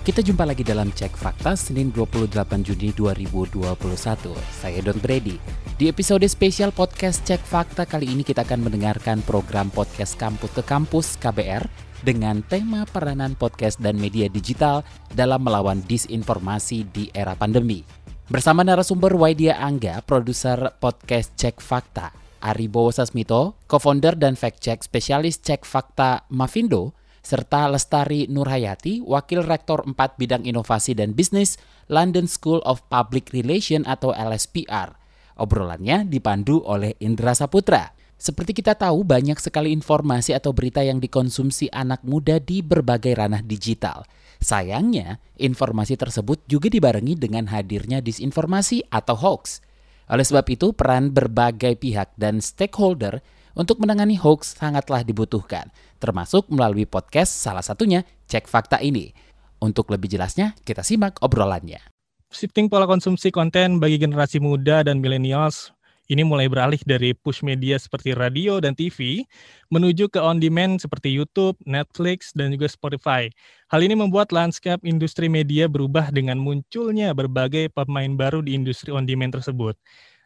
Kita jumpa lagi dalam Cek Fakta Senin 28 Juni 2021. Saya Don Brady. Di episode spesial podcast Cek Fakta kali ini kita akan mendengarkan program podcast Kampus ke Kampus KBR dengan tema peranan podcast dan media digital dalam melawan disinformasi di era pandemi. Bersama narasumber Waidia Angga, produser podcast Cek Fakta, Ari Bowo Sasmito, co-founder dan fact-check spesialis Cek Fakta Mavindo, serta Lestari Nurhayati, Wakil Rektor 4 Bidang Inovasi dan Bisnis London School of Public Relation atau LSPR. Obrolannya dipandu oleh Indra Saputra. Seperti kita tahu, banyak sekali informasi atau berita yang dikonsumsi anak muda di berbagai ranah digital. Sayangnya, informasi tersebut juga dibarengi dengan hadirnya disinformasi atau hoax. Oleh sebab itu, peran berbagai pihak dan stakeholder untuk menangani hoax sangatlah dibutuhkan, termasuk melalui podcast salah satunya Cek Fakta ini. Untuk lebih jelasnya, kita simak obrolannya. Shifting pola konsumsi konten bagi generasi muda dan millennials ini mulai beralih dari push media seperti radio dan TV menuju ke on demand seperti YouTube, Netflix, dan juga Spotify. Hal ini membuat landscape industri media berubah dengan munculnya berbagai pemain baru di industri on demand tersebut.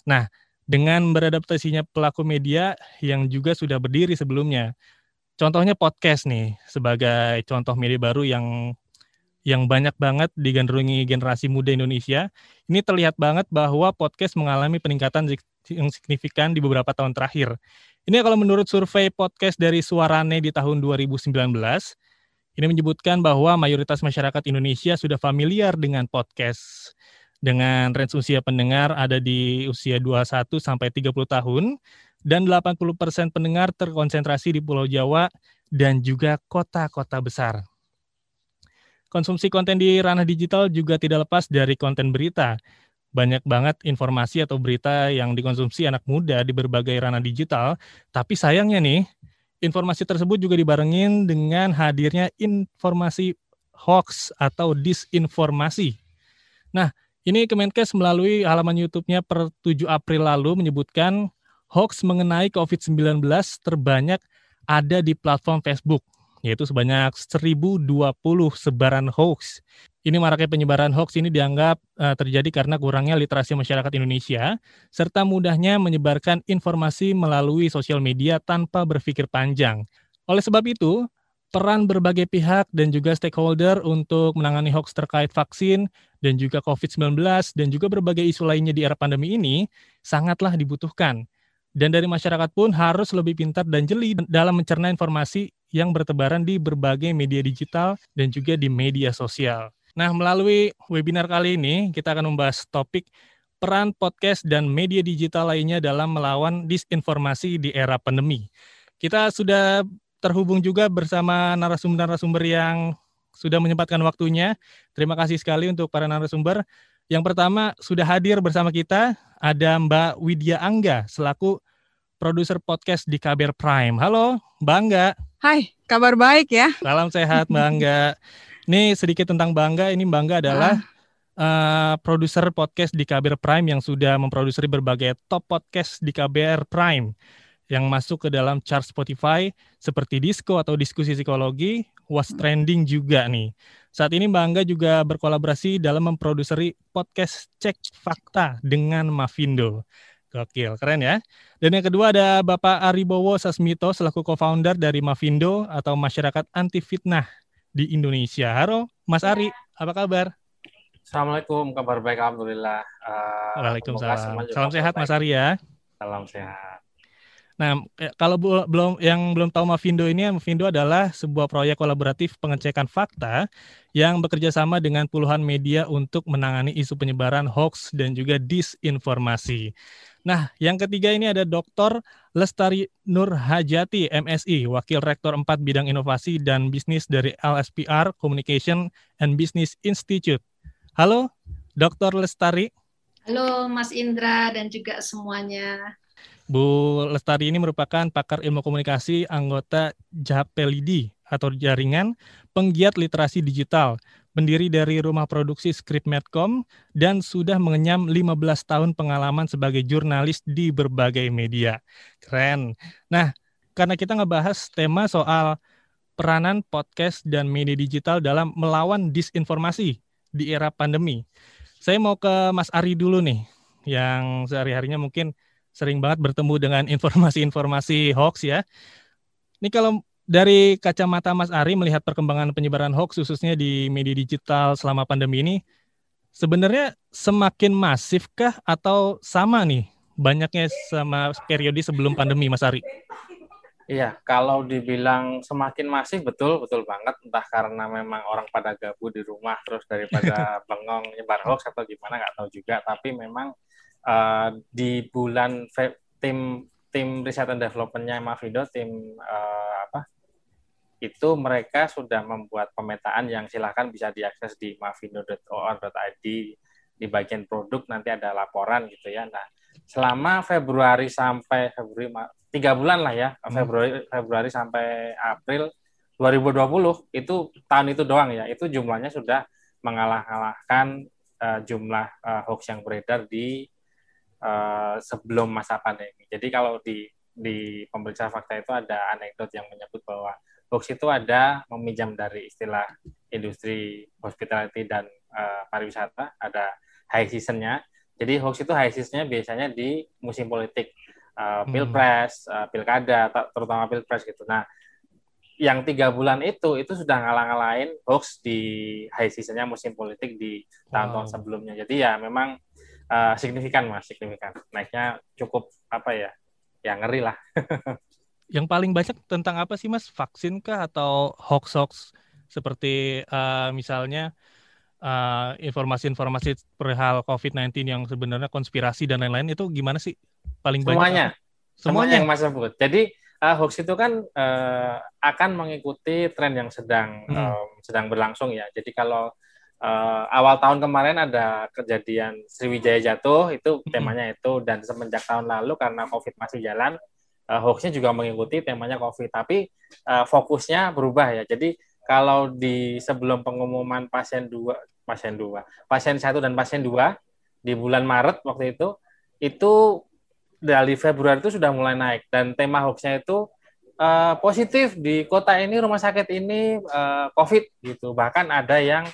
Nah, dengan beradaptasinya pelaku media yang juga sudah berdiri sebelumnya. Contohnya podcast nih sebagai contoh media baru yang yang banyak banget digandrungi generasi muda Indonesia. Ini terlihat banget bahwa podcast mengalami peningkatan yang signifikan di beberapa tahun terakhir. Ini kalau menurut survei podcast dari Suarane di tahun 2019, ini menyebutkan bahwa mayoritas masyarakat Indonesia sudah familiar dengan podcast dengan range usia pendengar ada di usia 21 sampai 30 tahun dan 80% pendengar terkonsentrasi di Pulau Jawa dan juga kota-kota besar. Konsumsi konten di ranah digital juga tidak lepas dari konten berita. Banyak banget informasi atau berita yang dikonsumsi anak muda di berbagai ranah digital, tapi sayangnya nih, informasi tersebut juga dibarengin dengan hadirnya informasi hoax atau disinformasi. Nah, ini Kemenkes melalui halaman YouTube-nya per 7 April lalu menyebutkan hoax mengenai COVID-19 terbanyak ada di platform Facebook, yaitu sebanyak 1020 sebaran hoax. Ini maraknya penyebaran hoax ini dianggap uh, terjadi karena kurangnya literasi masyarakat Indonesia, serta mudahnya menyebarkan informasi melalui sosial media tanpa berpikir panjang. Oleh sebab itu, peran berbagai pihak dan juga stakeholder untuk menangani hoax terkait vaksin dan juga COVID-19 dan juga berbagai isu lainnya di era pandemi ini sangatlah dibutuhkan. Dan dari masyarakat pun harus lebih pintar dan jeli dalam mencerna informasi yang bertebaran di berbagai media digital dan juga di media sosial. Nah, melalui webinar kali ini kita akan membahas topik peran podcast dan media digital lainnya dalam melawan disinformasi di era pandemi. Kita sudah terhubung juga bersama narasumber-narasumber yang sudah menyempatkan waktunya. Terima kasih sekali untuk para narasumber. Yang pertama sudah hadir bersama kita ada Mbak Widya Angga selaku produser podcast di KBR Prime. Halo, Mbak Angga. Hai, kabar baik ya. Salam sehat, Mbak Angga. Ini sedikit tentang Bangga. Ini Bangga adalah ah. uh, produser podcast di KBR Prime yang sudah memproduksi berbagai top podcast di KBR Prime yang masuk ke dalam chart Spotify seperti Disco atau diskusi psikologi, was trending juga nih. Saat ini Mbak Angga juga berkolaborasi dalam memproduseri podcast Cek Fakta dengan Mavindo. Gokil, keren ya. Dan yang kedua ada Bapak Aribowo Sasmito selaku co-founder dari Mavindo atau Masyarakat Anti Fitnah di Indonesia. Halo, Mas Ari, apa kabar? Assalamualaikum, kabar baik Alhamdulillah. Uh, Waalaikumsalam. Salam sehat Mas Ari ya. Salam sehat. Nah, eh, kalau belum yang belum tahu Mavindo ini, Mavindo adalah sebuah proyek kolaboratif pengecekan fakta yang bekerja sama dengan puluhan media untuk menangani isu penyebaran hoax dan juga disinformasi. Nah, yang ketiga ini ada Dr. Lestari Nur Hajati, MSI, Wakil Rektor 4 Bidang Inovasi dan Bisnis dari LSPR Communication and Business Institute. Halo, Dr. Lestari. Halo Mas Indra dan juga semuanya. Bu Lestari ini merupakan pakar ilmu komunikasi anggota JAPELIDI atau Jaringan Penggiat Literasi Digital, pendiri dari rumah produksi Script Medcom, dan sudah mengenyam 15 tahun pengalaman sebagai jurnalis di berbagai media. Keren. Nah, karena kita ngebahas tema soal peranan podcast dan media digital dalam melawan disinformasi di era pandemi. Saya mau ke Mas Ari dulu nih, yang sehari-harinya mungkin sering banget bertemu dengan informasi-informasi hoax ya. Ini kalau dari kacamata Mas Ari melihat perkembangan penyebaran hoax khususnya di media digital selama pandemi ini, sebenarnya semakin masifkah atau sama nih banyaknya sama periode sebelum pandemi Mas Ari? Iya, kalau dibilang semakin masif betul betul banget entah karena memang orang pada gabut di rumah terus daripada bengong nyebar hoax atau gimana nggak tahu juga tapi memang uh, di bulan tim tim riset dan developmentnya Mavindo tim uh, apa itu mereka sudah membuat pemetaan yang silahkan bisa diakses di mavindo.or.id di bagian produk nanti ada laporan gitu ya. Nah selama Februari sampai Februari tiga bulan lah ya hmm. Februari Februari sampai April 2020 itu tahun itu doang ya itu jumlahnya sudah mengalah-alahkan uh, jumlah uh, hoax yang beredar di uh, sebelum masa pandemi. Jadi kalau di di pemeriksaan fakta itu ada anekdot yang menyebut bahwa hoax itu ada meminjam dari istilah industri hospitality dan uh, pariwisata ada high seasonnya. Jadi hoax itu high seasonnya biasanya di musim politik uh, pilpres, uh, pilkada, terutama pilpres gitu. Nah, yang tiga bulan itu itu sudah ngalang-ngalain hoax di high seasonnya musim politik di tahun-tahun wow. sebelumnya. Jadi ya memang uh, signifikan mas, signifikan. Naiknya cukup apa ya, ya ngeri lah. yang paling banyak tentang apa sih mas? Vaksin kah atau hoax-hoax seperti uh, misalnya informasi-informasi uh, perihal COVID-19 yang sebenarnya konspirasi dan lain-lain itu gimana sih paling banyak semuanya semuanya yang Mas sebut jadi uh, hoax itu kan uh, akan mengikuti tren yang sedang hmm. um, sedang berlangsung ya jadi kalau uh, awal tahun kemarin ada kejadian Sriwijaya jatuh itu temanya itu. Dan semenjak tahun lalu karena COVID masih jalan uh, hoaxnya juga mengikuti temanya COVID. Tapi uh, fokusnya berubah ya. Jadi kalau di sebelum pengumuman pasien dua pasien dua pasien satu dan pasien dua di bulan Maret waktu itu itu dari Februari itu sudah mulai naik. Dan tema hoaxnya itu uh, positif. Di kota ini rumah sakit ini uh, COVID gitu. Bahkan ada yang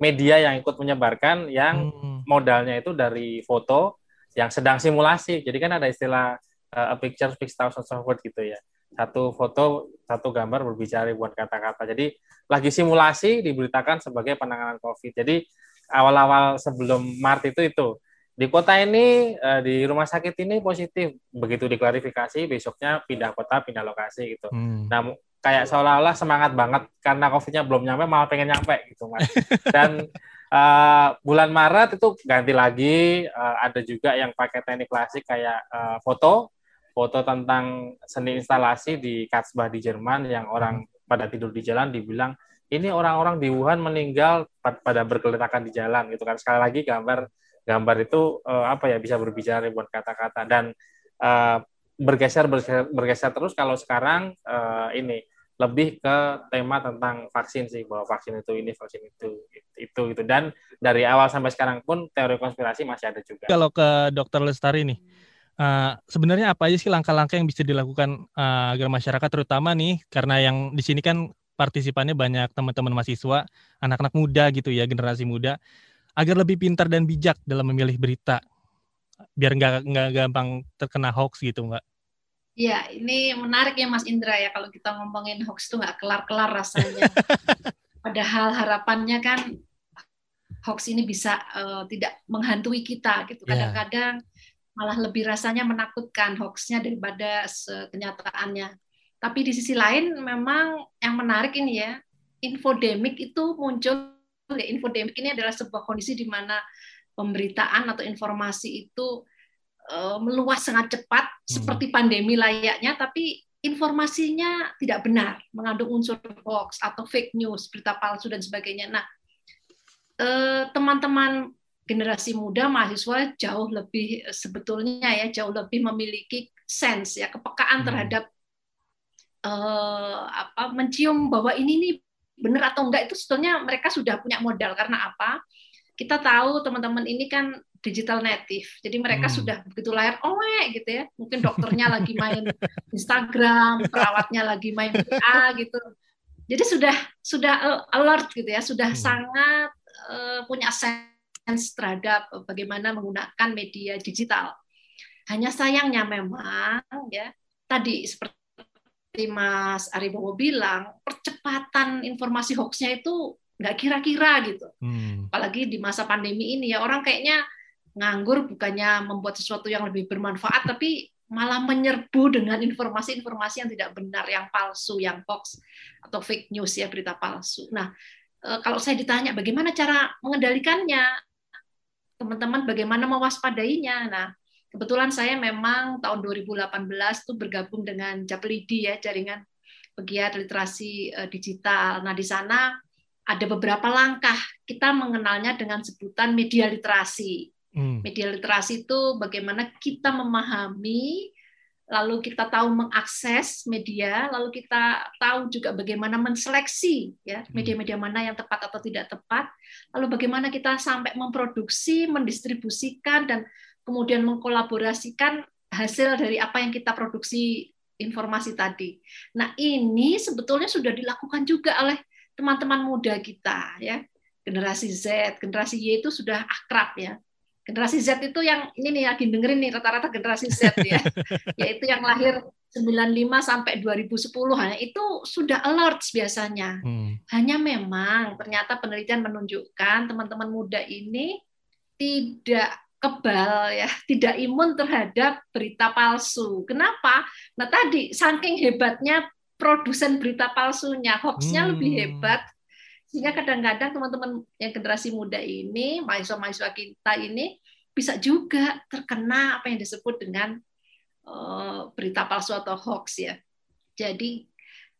media yang ikut menyebarkan yang hmm. modalnya itu dari foto yang sedang simulasi. Jadi kan ada istilah uh, a picture speaks thousands of words gitu ya. Satu foto satu gambar berbicara buat kata-kata. Jadi lagi simulasi diberitakan sebagai penanganan COVID. Jadi awal-awal sebelum Maret itu itu. Di kota ini uh, di rumah sakit ini positif. Begitu diklarifikasi besoknya pindah kota pindah lokasi gitu. Hmm. nah kayak seolah-olah semangat banget karena covidnya belum nyampe malah pengen nyampe gitu mas. Dan uh, bulan Maret itu ganti lagi uh, ada juga yang pakai teknik klasik kayak uh, foto. Foto tentang seni instalasi di Katzbach di Jerman yang orang hmm. pada tidur di jalan dibilang ini orang-orang di Wuhan meninggal pada berkeletakan di jalan gitu kan. Sekali lagi gambar gambar itu uh, apa ya bisa berbicara ribuan kata-kata. Dan uh, bergeser, bergeser bergeser terus kalau sekarang uh, ini lebih ke tema tentang vaksin sih bahwa vaksin itu ini vaksin itu itu itu dan dari awal sampai sekarang pun teori konspirasi masih ada juga. Kalau ke Dokter Lestari nih, uh, sebenarnya apa aja sih langkah-langkah yang bisa dilakukan uh, agar masyarakat terutama nih karena yang di sini kan partisipannya banyak teman-teman mahasiswa, anak-anak muda gitu ya generasi muda agar lebih pintar dan bijak dalam memilih berita biar nggak nggak gampang terkena hoax gitu mbak. Ya, ini menarik ya Mas Indra ya kalau kita ngomongin hoax tuh nggak kelar-kelar rasanya. Padahal harapannya kan hoax ini bisa uh, tidak menghantui kita gitu. Iya. Kadang-kadang yeah. malah lebih rasanya menakutkan hoaxnya daripada kenyataannya. Tapi di sisi lain memang yang menarik ini ya, infodemik itu muncul ya infodemik ini adalah sebuah kondisi di mana pemberitaan atau informasi itu uh, meluas sangat cepat hmm. seperti pandemi layaknya tapi informasinya tidak benar mengandung unsur hoax atau fake news berita palsu dan sebagainya nah teman teman-teman generasi muda mahasiswa jauh lebih sebetulnya ya jauh lebih memiliki sense ya kepekaan hmm. terhadap uh, apa mencium bahwa ini nih benar atau enggak itu sebetulnya mereka sudah punya modal karena apa kita tahu teman-teman ini kan digital native jadi mereka hmm. sudah begitu lahir oh gitu ya mungkin dokternya lagi main Instagram perawatnya lagi main WA gitu jadi sudah sudah alert gitu ya sudah hmm. sangat uh, punya sense terhadap bagaimana menggunakan media digital. Hanya sayangnya memang ya tadi seperti Mas Aribowo bilang percepatan informasi hoaxnya itu nggak kira-kira gitu. Hmm. Apalagi di masa pandemi ini ya orang kayaknya nganggur bukannya membuat sesuatu yang lebih bermanfaat tapi malah menyerbu dengan informasi-informasi yang tidak benar, yang palsu, yang hoax atau fake news ya berita palsu. Nah, eh, kalau saya ditanya bagaimana cara mengendalikannya, teman-teman bagaimana mewaspadainya. Nah, kebetulan saya memang tahun 2018 tuh bergabung dengan Japlidi ya, jaringan pegiat literasi eh, digital. Nah, di sana ada beberapa langkah. Kita mengenalnya dengan sebutan media literasi. Hmm. Media literasi itu bagaimana kita memahami lalu kita tahu mengakses media, lalu kita tahu juga bagaimana menseleksi ya hmm. media-media mana yang tepat atau tidak tepat, lalu bagaimana kita sampai memproduksi, mendistribusikan dan kemudian mengkolaborasikan hasil dari apa yang kita produksi informasi tadi. Nah, ini sebetulnya sudah dilakukan juga oleh teman-teman muda kita ya. Generasi Z, generasi Y itu sudah akrab ya generasi Z itu yang ini nih lagi dengerin nih rata-rata generasi Z ya, yaitu yang lahir 95 sampai 2010 hanya itu sudah alert biasanya. Hmm. Hanya memang ternyata penelitian menunjukkan teman-teman muda ini tidak kebal ya, tidak imun terhadap berita palsu. Kenapa? Nah tadi saking hebatnya produsen berita palsunya, hoaxnya hmm. lebih hebat sehingga kadang-kadang teman-teman yang generasi muda ini, mahasiswa-mahasiswa kita ini bisa juga terkena apa yang disebut dengan uh, berita palsu atau hoax ya. Jadi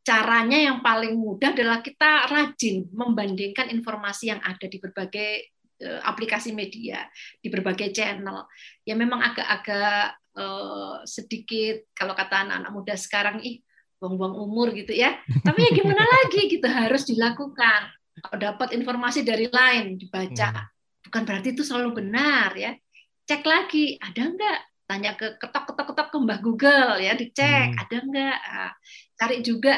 caranya yang paling mudah adalah kita rajin membandingkan informasi yang ada di berbagai uh, aplikasi media, di berbagai channel. Ya memang agak-agak uh, sedikit kalau kata anak-anak muda sekarang ih buang-buang umur gitu ya. Tapi ya gimana lagi gitu harus dilakukan kalau dapat informasi dari lain dibaca hmm. bukan berarti itu selalu benar ya cek lagi ada enggak tanya ke ketok ketok ketok ke mbah Google ya dicek hmm. ada enggak nah, cari juga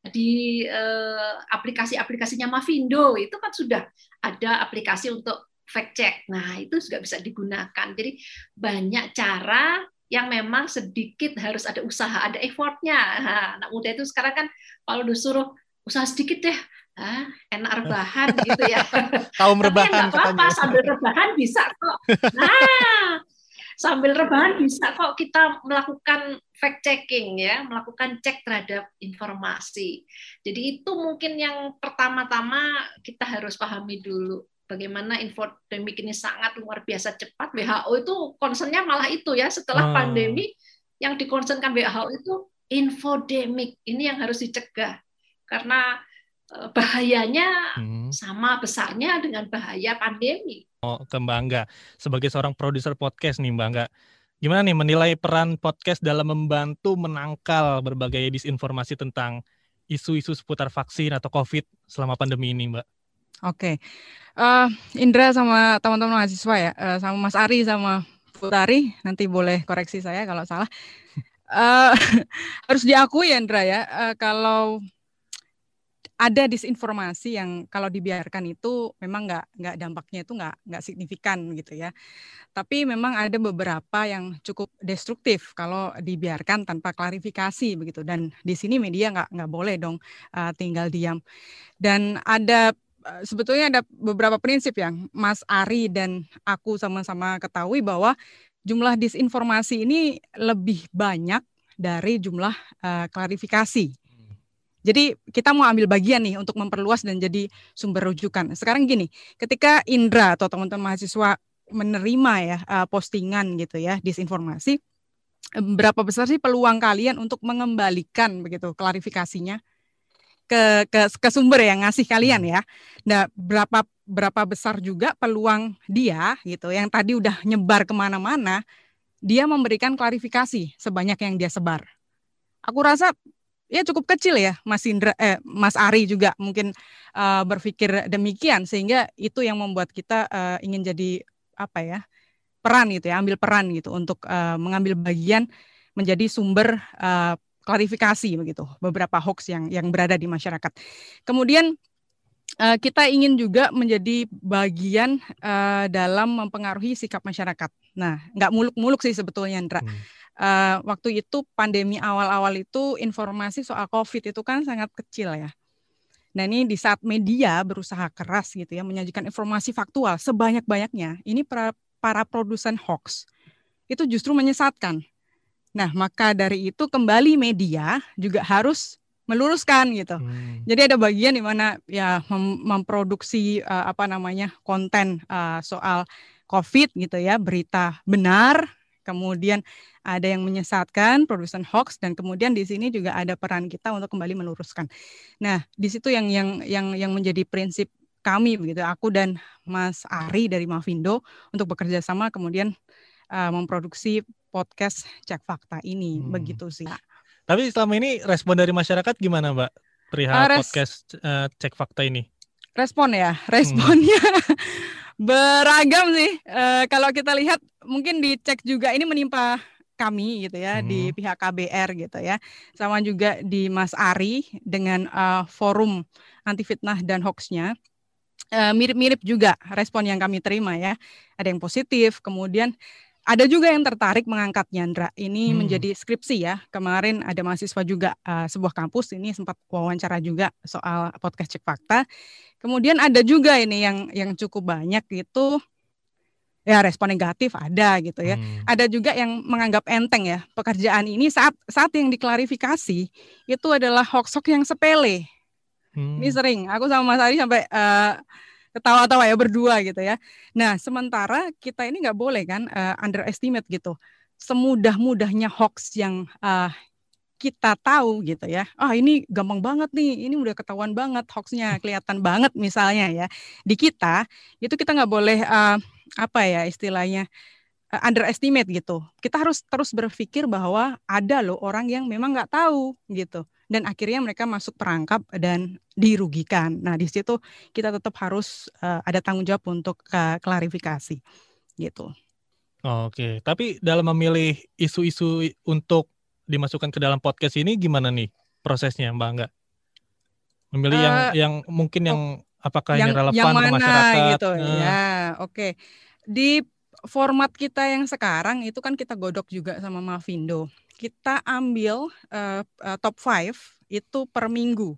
di uh, aplikasi-aplikasinya Mavindo itu kan sudah ada aplikasi untuk fact check. Nah, itu juga bisa digunakan. Jadi banyak cara yang memang sedikit harus ada usaha, ada effortnya. Nah, anak muda itu sekarang kan kalau disuruh usaha sedikit deh, ah, enak rebahan gitu ya. Tahu rebahan apa-apa sambil rebahan bisa kok. Nah, sambil rebahan bisa kok kita melakukan fact checking ya, melakukan cek terhadap informasi. Jadi itu mungkin yang pertama-tama kita harus pahami dulu bagaimana infodemik ini sangat luar biasa cepat. WHO itu concernnya malah itu ya setelah hmm. pandemi yang dikonsenkan WHO itu infodemik ini yang harus dicegah karena Eh, bahayanya hmm. sama besarnya dengan bahaya pandemi. Oh, ke Mbak Angga, sebagai seorang produser podcast nih Mbak Angga, gimana nih menilai peran podcast dalam membantu menangkal berbagai disinformasi tentang isu-isu seputar vaksin atau COVID selama pandemi ini, Mbak? Oke, uh, Indra sama teman-teman mahasiswa ya, uh, sama Mas Ari sama Putari, nanti boleh koreksi saya kalau salah. Uh, harus diakui ya Indra ya, uh, kalau ada disinformasi yang kalau dibiarkan itu memang nggak nggak dampaknya itu nggak nggak signifikan gitu ya. Tapi memang ada beberapa yang cukup destruktif kalau dibiarkan tanpa klarifikasi begitu. Dan di sini media nggak nggak boleh dong uh, tinggal diam. Dan ada sebetulnya ada beberapa prinsip yang Mas Ari dan aku sama-sama ketahui bahwa jumlah disinformasi ini lebih banyak dari jumlah uh, klarifikasi jadi kita mau ambil bagian nih untuk memperluas dan jadi sumber rujukan. Sekarang gini, ketika Indra atau teman-teman mahasiswa menerima ya uh, postingan gitu ya disinformasi, berapa besar sih peluang kalian untuk mengembalikan begitu klarifikasinya? Ke ke ke sumber yang ngasih kalian ya. Nah, berapa berapa besar juga peluang dia gitu yang tadi udah nyebar ke mana-mana, dia memberikan klarifikasi sebanyak yang dia sebar. Aku rasa ya cukup kecil ya Mas Indra eh Mas Ari juga mungkin uh, berpikir demikian sehingga itu yang membuat kita uh, ingin jadi apa ya peran gitu ya ambil peran gitu untuk uh, mengambil bagian menjadi sumber uh, klarifikasi begitu beberapa hoax yang yang berada di masyarakat. Kemudian uh, kita ingin juga menjadi bagian uh, dalam mempengaruhi sikap masyarakat. Nah, nggak muluk-muluk sih sebetulnya, Indra. Hmm. Uh, waktu itu pandemi awal-awal itu informasi soal COVID itu kan sangat kecil ya. Nah ini di saat media berusaha keras gitu ya menyajikan informasi faktual sebanyak-banyaknya, ini para, para produsen hoax itu justru menyesatkan Nah, maka dari itu kembali media juga harus meluruskan gitu. Hmm. Jadi ada bagian di mana ya mem memproduksi uh, apa namanya konten uh, soal COVID gitu ya, berita benar, kemudian ada yang menyesatkan, produsen hoax dan kemudian di sini juga ada peran kita untuk kembali meluruskan. Nah, di situ yang yang yang yang menjadi prinsip kami begitu, aku dan Mas Ari dari Mavindo untuk bekerja sama kemudian uh, memproduksi podcast cek fakta ini hmm. begitu sih. Tapi selama ini respon dari masyarakat gimana Mbak perihal uh, res podcast uh, cek fakta ini? Respon ya, responnya hmm. beragam sih. Uh, kalau kita lihat mungkin dicek juga ini menimpa kami gitu ya hmm. di pihak KBR gitu ya. Sama juga di Mas Ari dengan uh, forum anti fitnah dan hoaxnya. Mirip-mirip uh, juga respon yang kami terima ya. Ada yang positif, kemudian ada juga yang tertarik mengangkatnya, Andra. Ini hmm. menjadi skripsi ya. Kemarin ada mahasiswa juga uh, sebuah kampus ini sempat wawancara juga soal podcast cek fakta. Kemudian ada juga ini yang yang cukup banyak itu ya respon negatif ada gitu ya. Hmm. Ada juga yang menganggap enteng ya pekerjaan ini saat saat yang diklarifikasi itu adalah hoax-hoax yang sepele. Hmm. Ini sering. Aku sama Mas Ari sampai uh, ketawa-tawa ya berdua gitu ya. Nah, sementara kita ini nggak boleh kan uh, underestimate gitu. Semudah-mudahnya hoax yang uh, kita tahu gitu ya. Ah ini gampang banget nih, ini udah ketahuan banget hoaxnya, kelihatan banget misalnya ya. Di kita itu kita nggak boleh uh, apa ya istilahnya uh, underestimate gitu. Kita harus terus berpikir bahwa ada loh orang yang memang nggak tahu gitu dan akhirnya mereka masuk perangkap dan dirugikan. Nah, di situ kita tetap harus uh, ada tanggung jawab untuk uh, klarifikasi gitu. Oke, tapi dalam memilih isu-isu untuk dimasukkan ke dalam podcast ini gimana nih prosesnya, Mbak Angga? Memilih uh, yang yang mungkin yang apakah yang, ini relevan yang mana, ke masyarakat? gitu. Uh. Ya, oke. Okay. Di format kita yang sekarang itu kan kita godok juga sama Mavindo kita ambil uh, uh, top 5 itu per minggu.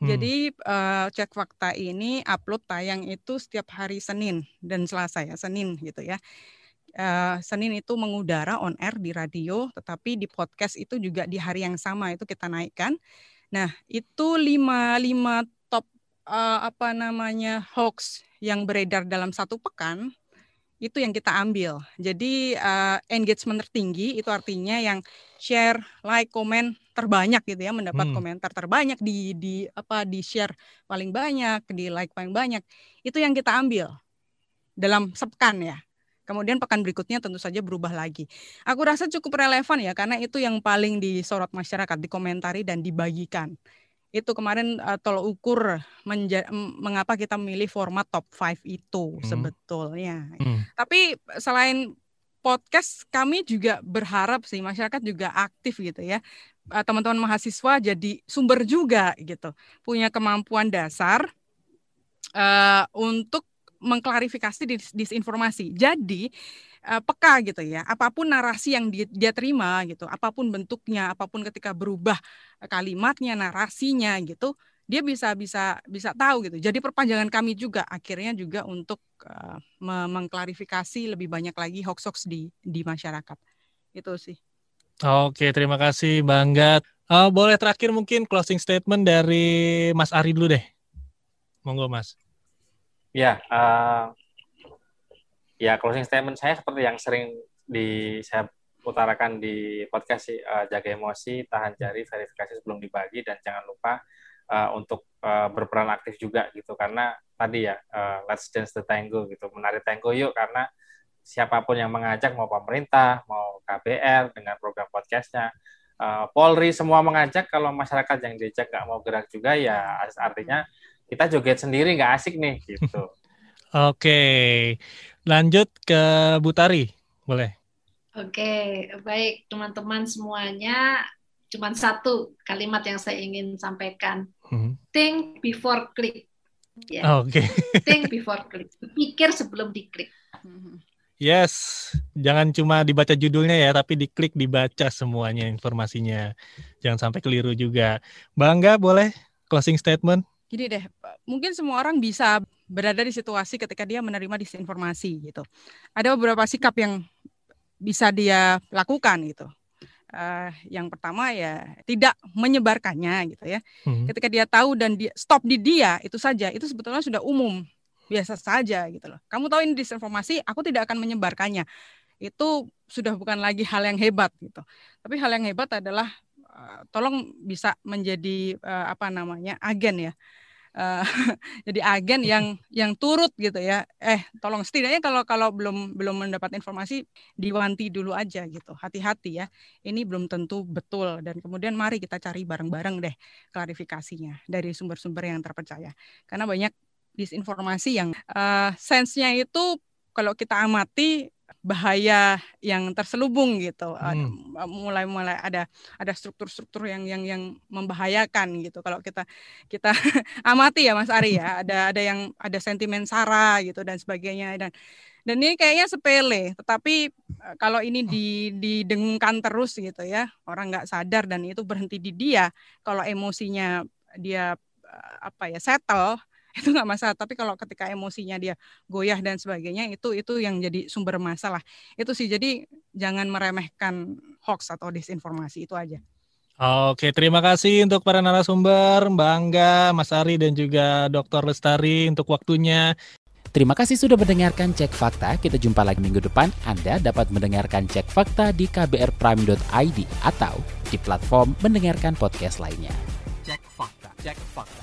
Hmm. Jadi uh, cek fakta ini upload tayang itu setiap hari Senin dan Selasa ya, Senin gitu ya. Uh, Senin itu mengudara on air di radio, tetapi di podcast itu juga di hari yang sama itu kita naikkan. Nah, itu lima lima top uh, apa namanya hoax yang beredar dalam satu pekan itu yang kita ambil. Jadi uh, engagement tertinggi itu artinya yang share, like, komen terbanyak gitu ya, mendapat hmm. komentar terbanyak di di apa di share paling banyak, di like paling banyak. Itu yang kita ambil dalam sepekan ya. Kemudian pekan berikutnya tentu saja berubah lagi. Aku rasa cukup relevan ya karena itu yang paling disorot masyarakat, dikomentari dan dibagikan itu kemarin uh, tolok ukur mengapa kita memilih format top 5 itu hmm. sebetulnya. Hmm. Tapi selain podcast kami juga berharap sih masyarakat juga aktif gitu ya. Eh, teman-teman mahasiswa jadi sumber juga gitu. Punya kemampuan dasar uh, untuk mengklarifikasi dis disinformasi. Jadi uh, peka gitu ya. Apa pun narasi yang dia, dia terima gitu, apa pun bentuknya, apa pun ketika berubah eh, kalimatnya, narasinya gitu, dia bisa bisa bisa tahu gitu. Jadi perpanjangan kami juga akhirnya juga untuk uh, mengklarifikasi lebih banyak lagi hoax-hoax di di masyarakat. Itu sih. Oke, terima kasih Bang Gat. Uh, boleh terakhir mungkin closing statement dari Mas Ari dulu deh. Monggo Mas. Ya, uh, ya closing statement saya seperti yang sering di saya utarakan di podcast uh, jaga emosi tahan jari verifikasi sebelum dibagi dan jangan lupa uh, untuk uh, berperan aktif juga gitu karena tadi ya uh, let's dance the tango gitu menari tango yuk karena siapa pun yang mengajak mau pemerintah mau KBR dengan program podcastnya uh, Polri semua mengajak kalau masyarakat yang diajak nggak mau gerak juga ya artinya kita joget sendiri nggak asik nih gitu. Oke, lanjut ke Butari, boleh? Oke, baik teman-teman semuanya. Cuma satu kalimat yang saya ingin sampaikan. Hmm. Think before click. Ya. Oke. Okay. Think before click. Pikir sebelum diklik. Yes, jangan cuma dibaca judulnya ya, tapi diklik dibaca semuanya informasinya. Jangan sampai keliru juga. Bangga boleh closing statement? Gini deh, mungkin semua orang bisa berada di situasi ketika dia menerima disinformasi gitu. Ada beberapa sikap yang bisa dia lakukan gitu. Uh, yang pertama ya tidak menyebarkannya gitu ya. Hmm. Ketika dia tahu dan dia stop di dia itu saja itu sebetulnya sudah umum biasa saja gitu loh. Kamu tahu ini disinformasi, aku tidak akan menyebarkannya. Itu sudah bukan lagi hal yang hebat gitu. Tapi hal yang hebat adalah uh, tolong bisa menjadi uh, apa namanya agen ya uh, jadi agen yang yang turut gitu ya. Eh, tolong setidaknya kalau kalau belum belum mendapat informasi diwanti dulu aja gitu. Hati-hati ya. Ini belum tentu betul dan kemudian mari kita cari bareng-bareng deh klarifikasinya dari sumber-sumber yang terpercaya. Karena banyak disinformasi yang uh, sense-nya itu kalau kita amati bahaya yang terselubung gitu. Hmm. mulai mulai ada ada struktur-struktur yang yang yang membahayakan gitu. Kalau kita kita amati ya Mas Ari ya ada ada yang ada sentimen sara gitu dan sebagainya dan dan ini kayaknya sepele. Tetapi eh, kalau ini di, didengungkan terus gitu ya orang nggak sadar dan itu berhenti di dia kalau emosinya dia eh, apa ya settle itu nggak masalah tapi kalau ketika emosinya dia goyah dan sebagainya itu itu yang jadi sumber masalah itu sih jadi jangan meremehkan hoax atau disinformasi itu aja Oke, terima kasih untuk para narasumber, Mbak Angga, Mas Ari, dan juga Dr. Lestari untuk waktunya. Terima kasih sudah mendengarkan Cek Fakta. Kita jumpa lagi minggu depan. Anda dapat mendengarkan Cek Fakta di kbrprime.id atau di platform mendengarkan podcast lainnya. Cek Fakta. Cek Fakta.